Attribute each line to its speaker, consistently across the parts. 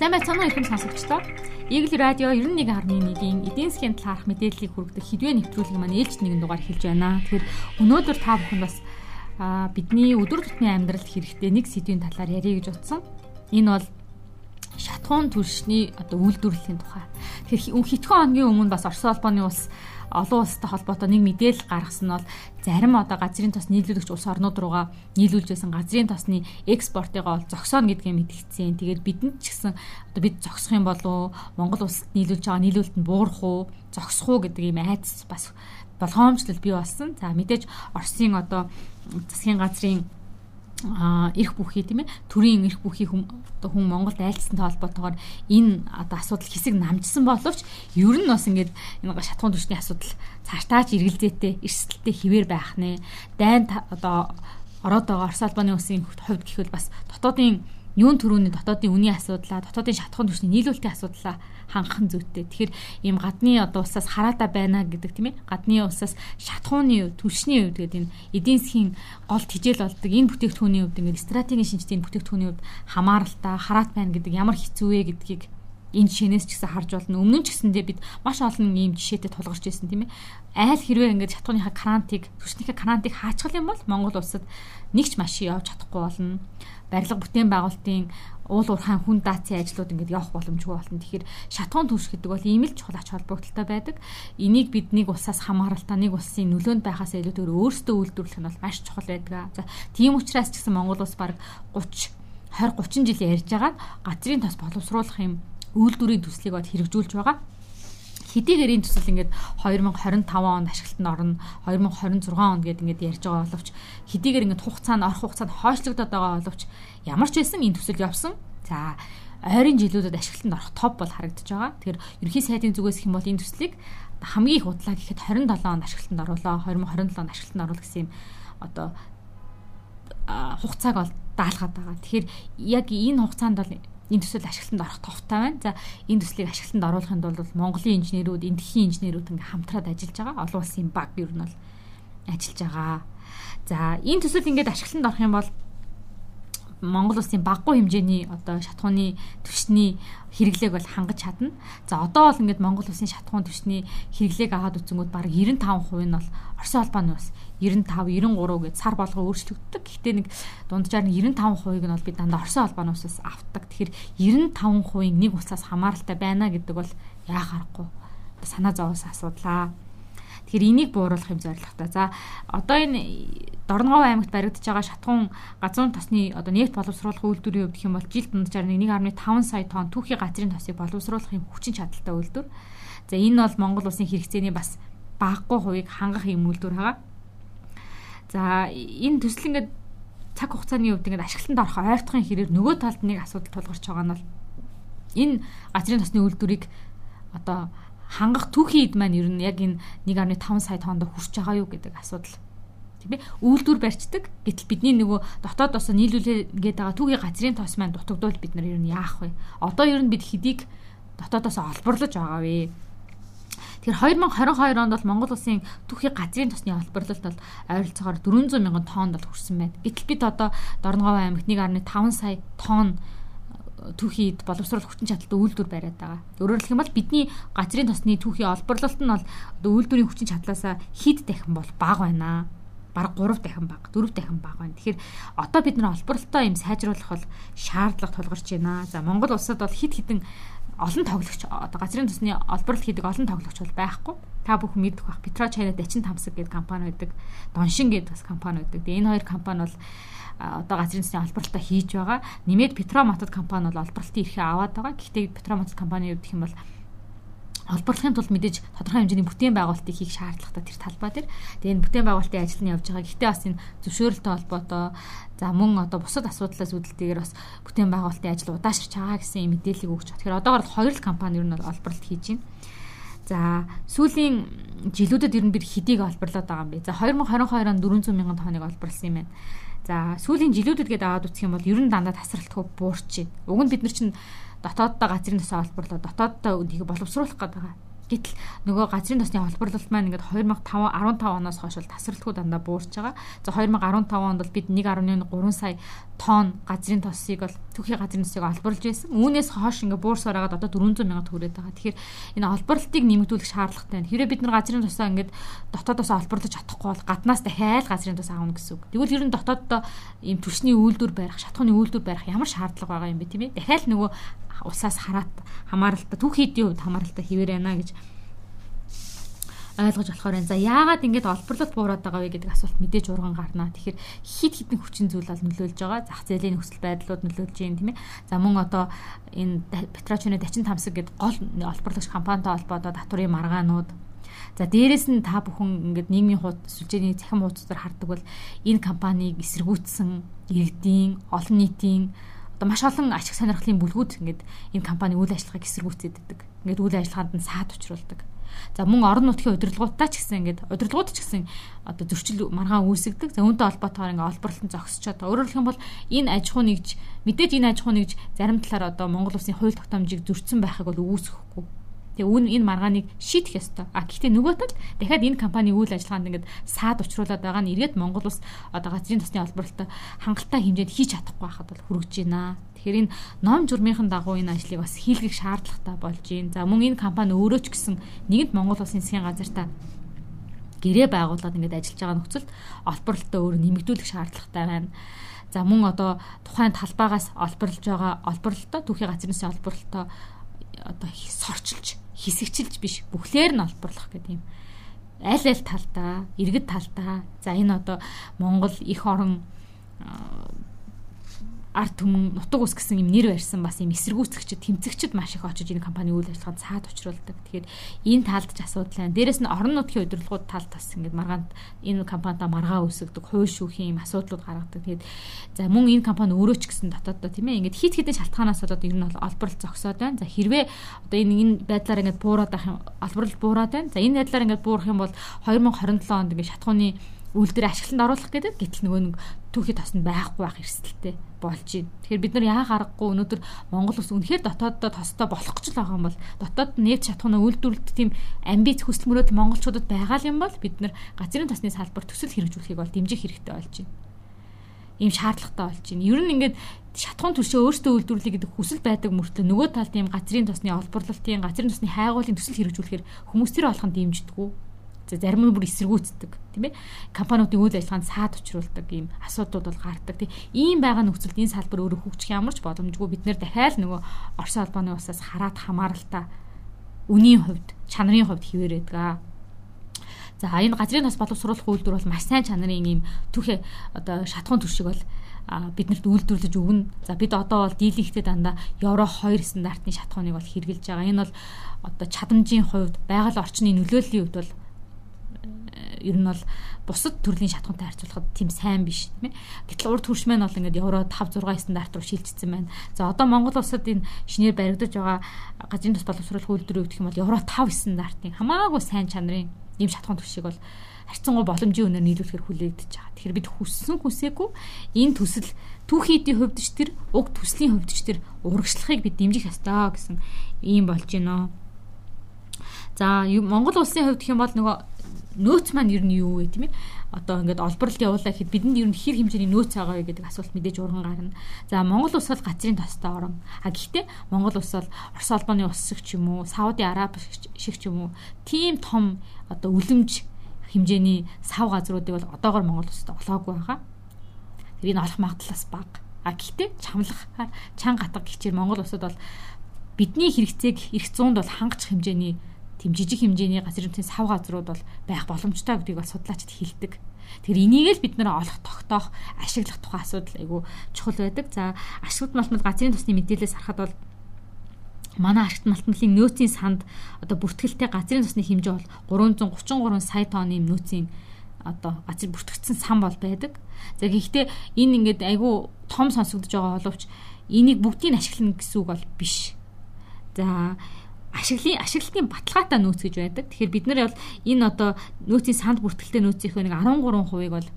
Speaker 1: Сайн байцгаана уу ихэм сонсогчдоо. Игэл радио 91.1-ийн эдийн засгийн талаарх мэдээллийг хүргэх хэдвээ нэвтрүүлэг маань ээлж нэгэн дугаар эхэлж байна. Тэгэхээр өнөөдөр та бүхэн бас бидний өдөр тутмын амьдралд хэрэгтэй нэг сэдвийн талаар ярих гэж утсан. Энэ бол шатхуун түлшний одоо үйлдвэрлэлийн тухай. Тэгэхээр хэдхэн хоногийн өмнө бас Орос улбаны улс олон улстай холбоотой нэг мэдээлэл гаргасан нь бол зарим одоо газрын тос нийлүүлэгч улс орнууд руугаа нийлүүлж байсан газрын тосны экспортыгоо бол зогсооно гэдгээ мэдгдсэн. Тэгээд бидэнд ч гэсэн одоо бид зогсох юм болов Монгол улсад нийлүүлж байгаа нийлүүлэлт нь буурах уу, зогсох уу гэдэг ийм айдас бас болгоомжлол бий болсон. За мэдээж Оросын одоо засгийн газрын а эрх бүхий тийм ээ? Төрийн эрх бүхий одоо хүн Монголд айлцсантай холбоотойгоор энэ одоо асуудал хэсэг намжсан боловч ер нь бас ингээд энэ шатхуун түвшний асуудал цаашдаач эргэлзээтэй эрсдэлтэй хിവэр байх нэ. Дайн одоо ороод байгаа Орос албаны улсын хувьд гэхэл бас дотоодын юун төрөүний дотоодын үнийн асуудлаа, дотоодын шатхуун түвшний нийлүүлэлтийн асуудлаа хангах нь зүйтэй. Тэгэхээр ийм гадны одоо улсаас хараада байна гэдэг тийм ээ. Гадны улсаас шатхууны түвшний үед гэдэг энэ эдийн засгийн гол тижэл болдог энэ бүтээгдэхүүний үед ингээд стратегийн шинжтийн бүтээгдэхүүний үед хамааралтай хараат байна гэдэг ямар хэцүү вэ гэдгийг энэ жишээнээс ч гэсэн харж болно. Өмнө нь ч гэсэндээ бид маш олон ийм жишээтэй тулгарч ирсэн тийм ээ. Айл хэрвээ ингээд шатхууныхаа карантыг, түвшнийхээ карантыг хаачгал юм бол Монгол улсад нэгч машин явж чадахгүй болно барилга бүтээн байгуулалтын уул уурхайн хүн даацын ажлууд ингээд явах боломжгүй болно. Тэгэхээр шатхуун түвш гэдэг бол ийм л чухал ач холбогдолтой байдаг. Энийг бид нэг улсаас хамааралтай нэг улсын нөлөөнд байхаас илүүтэйгээр өөрсдөө үйлдвэрлэх нь бол маш чухал байдаг. За тийм учраас ч гэсэн Монгол улс баг 30 20 30 жилийн ярьж байгаа газрын тос боловсруулах юм үйлдвэрийн төслийг бод хэрэгжүүлж байгаа хэдийгээр энэ төсөл ингээд 2025 онд ашиглалтанд орно 2026 онд гэдэг ингээд ярьж байгаа боловч хэдийгээр ингээд хугацаа нь орох хугацаанд хойшлогдоод байгаа боловч ямар ч байсан энэ төсөл явсан. За ойрын жилүүдэд ашиглалтанд орох топ бол харагдаж байгаа. Тэгэхээр ерөнхий сайдын зүгээс их юм бол энэ төслийг хамгийн их удлаа гэхэд 27 онд ашиглалтанд оруулаа 2027 онд ашиглалтанд оруулах гэсэн юм одоо хугацааг бол даалгаад байгаа. Тэгэхээр яг энэ хугацаанд бол энэ төсөл ашиглалтанд орох товтой байна. За энэ төслийг ашиглалтанд оруулахын тулд Монголын инженерүүд, энэтхийн инженерүүд ингээ хамтраад ажиллаж байгаа. Олон улсын баг ер нь бол ажиллаж байгаа. За энэ төсөл ингээд ашиглалтанд орох юм бол Монгол улсын баггүй хэмжээний одоо шатхууны түвшний хэрэглээг бол хангаж чадна. За одоо бол ингээд Монгол улсын шатхуун түвшний хэрэглээг аваад үзэнгүүд баг 95% нь бол Орос улбаны ус 95 93 гэд сар болгоо өөрчлөгддөг. Гэхдээ нэг дунджаар нь 95%-ийг нь бол би дандаа Орос улбаны усаас авдаг. Тэгэхээр 95%-ийг нэг усаас хамааралтай байна гэдэг бол яа харахгүй санаа зовоос асуудлаа. Тэгэхээр энийг бууруулах юм зорилготой. За одоо энэ Дорногов аймагт баригдаж байгаа шатхуун газрын тосны одоо нефть боловсруулах үйлдвэрийн хувьд гэх юм бол жил дунджаар 1.5 сая тонн түүхий газрын тосыг боловсруулах юм хүчин чадалтай үйлдвэр. За энэ бол Монгол улсын хэрэгцээний бас багагүй хувийг хангах юм үйлдвэр байгаа. За энэ төсөл ингээд цаг хугацааны хувьд ингээд ашиглалтанд орох ойртохын хэрээр нөгөө талд нэг асуудал тулгарч байгаа нь бол энэ газрын тосны үйлдвэрийг одоо хангах түүхий эд маань ер нь яг энэ 1.5 сая тоннд хүрч байгаа юу гэдэг асуудал. Тийм ээ үйлдвэр барьцдаг гэтэл бидний нөгөө дотоодоос нийлүүлээд байгаа түүхий газрын тос маань дутагдвал бид нар ер нь яах вэ? Одоо ер нь бид хэдийг дотоодоос олборлож байгаа вэ? Тэгэхээр 2022 онд бол Монгол улсын түүхий газрын тосны олборлолт бол ойролцоогоор 400 мянган тоннд бол хүрсэн байна. Гэтэл бид одоо Дорногов аймагт 1.5 сая тонн түүхийд боловсруулах хүчин чадалтай үйлдвэр бариад байгаа. Өөрөөр хэлэх юм бол бидний газрын тосны түүхий олборлолт нь бол үйлдвэрийн хүчин чадлаасаа хэд дахин бол бага байна бараг 3 дахин баг 4 дахин баг байна. Тэгэхээр одоо бид нар олборлолтоо юм сайжруулах бол шаардлага тулгарч байна. За Монгол улсад бол хид хідэн олон тоглогч одоо газрын тосны олборлолт хийдэг олон тоглогч бол байхгүй. Та бүхэн мэддэг бах Петро Чайна Дачин Тамсаг гэдэг компани байдаг. Доншин гэдэг бас компани байдаг. Энэ хоёр компани бол одоо газрын засгийн олборлолтоо хийж байгаа. Нэмээд Петроматод компани бол олборлолтын эрхээ аваад байгаа. Гэхдээ Петроматод компани юу гэх юм бол олборлохын тулд мэдээж тодорхой хэмжээний бүтээн байгуулалтыг хийх шаардлагатай тэр талбай дээр. Тэгээ энэ бүтээн байгуулалтын ажил нь явж байгаа. Гэхдээ бас энэ зөвшөөрөлтөй холбоотой за мөн одоо бусад асуудлаас үүдэлтэйгээр бас бүтээн байгуулалтын ажил удаашрч байгаа гэсэн мэдээллийг өгч. Тэгэхээр одоогор хоёр л компани ер нь олборлолт хийж байна. За сүүлийн жилүүдэд ер нь бид хэдийг олборлоод байгаа юм бэ? За 2022 онд 400 мянган тонныг олборлсон юм байна. За сүүлийн жилүүдэд гээд аваад үзэх юм бол ер нь дандаа тасралтгүй буурч байна. Уг нь бид нар чинь дотооддоо газрын тосоо олборлоо дотооддоо үнийг боловсруулах гэдэг байгаа. Гэтэл нөгөө газрын тосны холбоорлолт маань ингээд 2005 15 оноос хойш бол тасралтгүй дандаа буурч байгаа. За 2015 онд бол бид 1.3 сая тонн газрын тосыг бол түүхийн газрын тосыг олборлж байсан. Үүнээс хойш ингээ буурсаар хагаад одоо 400 мянга төгрөөд байгаа. Тэгэхээр энэ олборлтыг нэмэгдүүлэх шаардлагатай. Хэрэв бид нар газрын тосоо ингээд дотоодоос олборлож чадахгүй бол гаднаас дахиад газрын тос аавна гэсэн үг. Тэгвэл ер нь дотооддоо ийм түвшний үйлдвэр барих, шатхууны үйлдвэр барих ямар шаардлага байгаа юм бэ тийм ээ? Дахиад нөгөө усаас хараат хамааралтай түүх хийдийн хувьд хамааралтай хിവэр байна гэж ойлгож болохоор энэ за яагаад ингэж олборлолт буураад байгаа вэ гэдэг асуулт мэдээж урган гарнаа. Тэгэхээр хит хитэн хүчин зүйл бол нөлөөлж байгаа. Зах зээлийн нөхцөл байдлууд нөлөөлж юм тийм ээ. За мөн одоо энэ Петрочны Дачин тамсаг гэдэг гол олборлагч компанитай холбоотой татврын маргаанууд За дээрэс нь та бүхэн ингээд нийгмийн хуудас сүлжээний цахим хуудасаар хардаг бол энэ компанийг эсэргүүцсэн иргэдийн олон нийтийн одоо маш олон ашиг сонирхлын бүлгүүд ингээд энэ компани үйл ажиллагааг эсэргүүцээд байдаг. Ингээд үйл ажиллагаанд нь саад учруулдаг. За мөн орон нутгийн удирдлагуудтай ч гэсэн ингээд удирдлагууд ч гэсэн одоо зөрчил маргаан үүсгдэг. За үүнтэй холбоотойгоор ингээд олборлолт нь зогсчод. Өөрөөр хэлэх юм бол энэ аж ахуй нэгж мэдээж энэ аж ахуй нэгж зарим талаар одоо Монгол улсын хууль тогтоомжийг зөрчсөн байхыг бол үүсгэхгүй Тэгээ энэ маргааныг шийдэх ёстой. А гэхдээ нөгөө тал дахиад энэ компани үйл ажиллагаанд ингээд саад учруулад байгаа нь эргээд Монгол улс одоо газрын тосны олборлолт хангалттай хэмжээнд хийж чадахгүй байхад бол хүрэж байна. Тэгэхээр энэ ном журмынхан дагуу энэ ажлыг бас хийлгэх шаардлагатай болж байна. За мөн энэ компани өөрөө ч гэсэн нэгэнт Монгол улсын засгийн газартаа гэрээ байгуулад ингээд ажиллаж байгаа нөхцөлд олборлолтоо өөр нэмэгдүүлэх шаардлагатай байна. За мөн одоо тухайн талбайгаас олборлож байгаа олборлолтоо түүхийн газрын засгийн олборлолтоо одоо сорчилж хэсэгчилж биш бүхлээр нь олборлох гэдэг юм. Аль аль талдаа, иргэд талдаа. За энэ одоо Монгол их орон ард түмэн нутаг ус гэсэн юм нэр барьсан бас юм эсэргүүцэгчд тэмцэгчд маш их очиж энэ компани үйл ажиллагаанд цаад учруулдаг. Тэгэхээр энэ талд ч асуудал байна. Дээрэс нь орон нутгийн удирдлагууд талд бас ингээд маргаанд энэ компанида маргаа үүсгдэг, хууль шүүхийн юм асуудлууд гаргадаг. Тэгээд за мөн энэ компани өөрөө ч гэсэн дотооддоо тийм ээ ингээд хит хитэн шалтгаанаас болоод ер нь олборлол зогсоод байна. За хэрвээ одоо энэ энэ байдлаар ингээд буураад байх юм олборлол буураад байна. За энэ байдлаар ингээд буурах юм бол 2027 онд ингээд шатхууны үйлдвэрээ ашиглалтанд оруулах гэдэг. Гэтэл нөгөө нэг түүхий тоснд байхгүй байх эрсдэлтэй болж байна. Тэгэхээр бид нар яа гарахгүй өнөөдөр Монгол ус үнэхээр дотооддоо тостой болох гэж л байгаа юм бол дотоод нефт шатхуунаа үйлдвэрлэлт тийм амбиц хүсэл мөрөөдөл монголчуудад байгаа юм бол бид нар газрын тосны салбар төсөл хэрэгжүүлэхийг бол дэмжих хэрэгтэй болж байна. Ийм шаардлагатай болж байна. Ер нь ингээд шатхуун төршөө өөртөө үйлдвэрлэе гэдэг хүсэл байдаг мөртлөө нөгөө талд ийм газрын тосны олборлолтын газрын тосны хайгуулын төсөл хэрэгжүүлэхээр хүмүүс тэр олохын дэмждэггүй зарим нь бүр эсэргүүцдэг тийм ээ компаниудын үйл ажиллагаанд саад учруулдаг ийм асуудлууд бол гардаг тийм ийм байгаа нөхцөлд энэ салбар өөрөө хөгжих ямар ч боломжгүй бид нэр дахиад нөгөө Орос албаны усаас хараад хамааралтай үнийн хувьд чанарын хувьд хിവэрэдэг За энэ газрын тас боловсруулах үйлдвэр бол маш сайн чанарын ийм түүхэ одоо шатхуун төршиг бол биднэрт үйлдвэрлэж өгнө. За бид одоо бол дийлэнхтэй дандаа евро 2 стандартын шатхууныг бол хэрэгжилж байгаа. Энэ бол одоо чадамжийн хувьд байгаль орчны нөлөөллийн хувьд бол ер нь бол бусад төрлийн шатхуунтай харьцуулахад тийм сайн биш тийм ээ. Гэтэл урд хөрш маань бол ингээд евро 5 6 стандарт руу шилжчихсэн байна. За одоо Монгол улсад энэ шинээр баригдаж байгаа газрын тус боловсруулах үйлдвэрүүд гэх юм бол евро 5 стандартын хамаагүй сайн чанарын ийм шатхуун төшийг бол харьцангуй боломжийн үнээр нийлүүлэхээр хүлээгдэж байгаа. Тэгэхээр бид хүссэн хүсээгүй энэ төсөл түүхийдийн хувьд ч тэр уг төслийн хувьд ч тэр урагшлахыг бид дэмжих ёстой гэсэн ийм болж байна. За Монгол улсын хувьд гэх юм бол нөгөө нөөц маань ер нь юу вэ тийм ээ одоо ингээд олборлолт явуулаа гэхэд бидэнд ер нь хэр хэмжээний нөөц байгаа вэ гэдэг асуулт мэдээж урган гарна. За Монгол улс бол газрын тостой орн. А гэхдээ Монгол улс бол Орос улбаны улс шиг ч юм уу, Сауди Араб шиг ч юм уу тийм том одоо үлэмж хэмжээний сав газруудыг бол одоогор Монгол улсад олоогүй байгаа. Тэр энэ олох магадлалаас бага. А гэхдээ чамлахаар чан гатга гихчээр Монгол улсад бол бидний хэрэгцээг эрх зуунд бол хангах хэмжээний тийм жижиг хэмжээний газрын төвийн сав газрууд бол байх боломжтой гэдгийг бол судлаачид хэлдэг. Тэгэхээр энийг л бид нэр олох тогтоох, ашиглах тухай асуудал айгүй чухал байдаг. За ашигт малтмал газрын тусны мэдээлэлээс харахад бол манай ашигт малтмалын нөөцийн санд одоо бүртгэлтэй газрын тусны хэмжээ бол 333 сая тонны нөөцийн одоо газар бүртгэгдсэн сан бол байдаг. За гэхдээ энэ ингээд айгүй том сонсогдож байгаа боловч энийг бүгдийг ашиглана гэсэн үг бол биш. За ашиглын ашиглалтын баталгаатай нөөц гэж байдаг. Тэгэхээр бид нар бол энэ одоо нөөцийн санд бүртгэлтэй нөөцийнхөө нэг 13%-ыг бол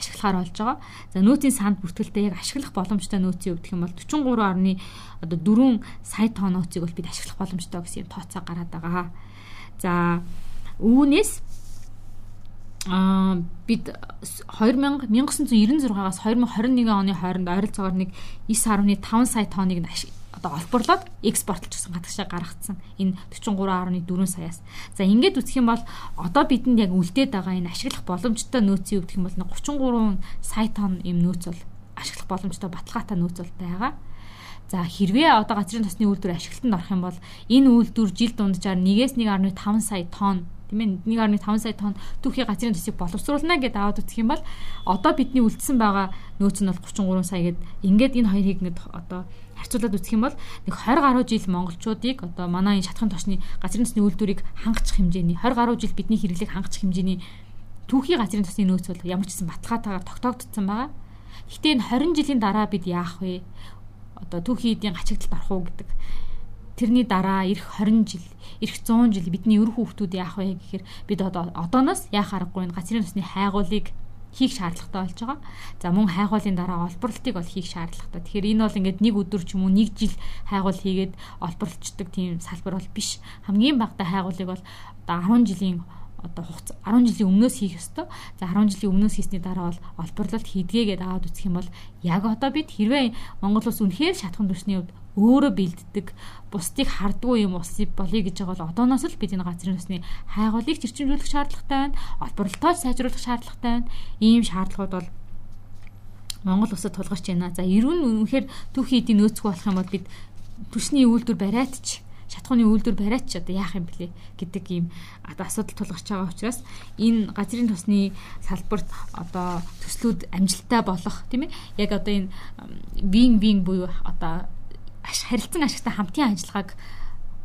Speaker 1: ашиглахаар болж байгаа. За нөөцийн санд бүртгэлтэй яг ашиглах боломжтой нөөцийн хувьд гэх юм бол 43.4 сая тонн нөөцийг бол бид ашиглах боломжтой гэсэн юм тооцоо гараад байгаа. За үүнээс аа бид 2000 1996-аас 2021 оны хооронд ойролцоогоор нэг 9.5 сая тонныг одоо олборлоод экспортлж гэсэн гадагшаа гаргацсан. Энэ 43.4 саяас. За ингээд үсэх юм бол одоо бидэнд яг үлдээд байгаа энэ ашиглах боломжтой нөөцийн гэх юм бол 33 сая тонн юм нөөц бол ашиглах боломжтой баталгаатай нөөц бол байгаа. За хэрвээ одоо газрын тосны үйлдвэр ашиглалтанд орох юм бол энэ үйлдвэр жил дунджаар 1-ээс 1.5 сая тонн тийм ээ 1.5 сая тонн түүхий газрын төсийг боловсруулна гэдээ аваад үзэх юм бол одоо бидний үлдсэн байгаа нөөц нь бол 33 сая гэд ингээд энэ хоёрыг ингээд одоо харьцуулаад үзэх юм бол нэг 20 гаруй жил монголчуудыг одоо манай энэ шатхын тосны газрын төсний үйлдвэрийг хангачих хэмжээний 20 гаруй жил бидний хэрэглээг хангачих хэмжээний түүхий газрын тосны нөөц бол ямар ч гэсэн баталгаатайгаар тогтоогдсон байгаа. Гэхдээ энэ 20 жилийн дараа бид яах вэ? Одоо түүхий эдийн гачигдалд орох уу гэдэг тэрний дараа эх 20 жил, эх 100 жил бидний өр хүүхдүүд яах вэ гэхээр бид одоо одооноос яах аргагүй энэ газрын усны хайгуулыг хийх шаардлагатай болж байгаа. За мөн хайгуулын дараа олборлтыг бол хийх шаардлагатай. Тэгэхээр энэ бол ингээд нэг өдөр ч юм уу нэг жил хайгуул хийгээд олборлцдаг тийм салбар бол биш. Хамгийн багадаа хайгуулыг бол одоо 10 жилийн одоо хугацаа 10 жилийн өмнөөс хийх ёстой. За 10 жилийн өмнөөс хийсний дараа бол олборлолт хийдгээгээд аваад үсэх юм бол яг одоо бид хэрвээ Монгол улс үнэхээр шатхан түвшний хувьд өөрөө бэлддэг бусдыг хардггүй юм улс болъё гэж байгаа бол одооноос л бид энэ газрын усны хайгуулыг чирчмжүүлэх шаардлагатай байна. Олборлолтоо сайжруулах шаардлагатай байна. Ийм шаардлагууд бол Монгол улсад тулгарч байна. За эрүүн үнэхээр түүхий эдийн нөөцгүй болох юм бол бид төсний үйлдвэр бариадч шатхууны үйлдвэр бариач одоо яах юм блэ гэдэг ийм одоо асуудал тулгарч байгаа учраас энэ газрын тосны салбарт одоо төслүүд амжилттай болох тийм ээ? Яг одоо энэ вин вин буюу одоо харилцан ашигтай хамтын ажиллагааг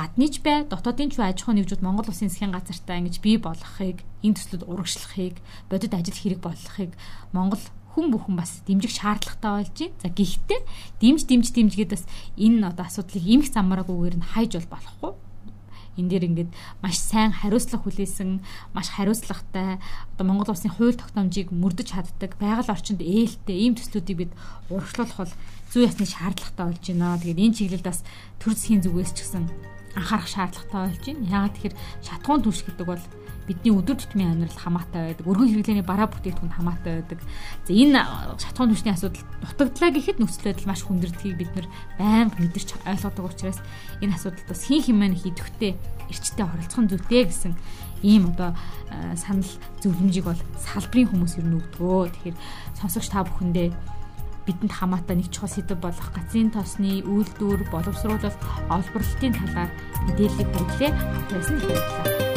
Speaker 1: гадныч бай дотоодын ч аж ахуйн нэгжүүд Монгол улсын засгийн газартай ингэж бий болгохыг энэ төслүүд урагшлахыг бодит ажил хэрэг болгохыг Монгол хүн бүхэн бас дэмжих шаардлагатай болж байна. За гэхдээ дэмж дэмж дэмж гэдээ бас энэ одоо асуудлыг имх замраагүйгээр нь хайж бол болохгүй. Энд дээр ингээд маш сайн хариуцлага хүлээсэн, маш хариуцлагатай одоо Монгол улсын хууль тогтоомжийг мөрдөж чаддаг, байгаль орчинд ээлтэй ийм төслүүдийг бид урагшлуулах бол зүй ясны шаардлагатай болж байна. Тэгээд энэ чиглэлд бас төр засгийн зүгээс ч гэсэн анхаарах шаардлагатай болж байна. Яагаад тэгэхээр шатхуун түвш гэдэг бол бидний өдөр тутмын амьдрал хамаатай байдаг. Өргөн хэрэглээний бараа бүтээгдэхүүн хамаатай байдаг. За энэ шатхуун түвшний асуудал дутагдлаа гэхэд нөхцөл байдал маш хүндэрдгийг бид нар байнга мэдэрч ойлгодог учраас энэ асуудалд бас хин хэмээн хийдвэхтэй эрчтэй оролцох нь зүйтэй гэсэн ийм одоо санал зөвлөмжийг бол салбарын хүмүүс ер нь өгдөгөө. Тэгэхээр сонсогч та бүхэндээ бидэнд хамаатай нэг чухал сэдв болох газрын тосны үйлдвэр боловсруулалт олборлолтын талаар мэдээллийг хүргэлээ. Их баярлалаа.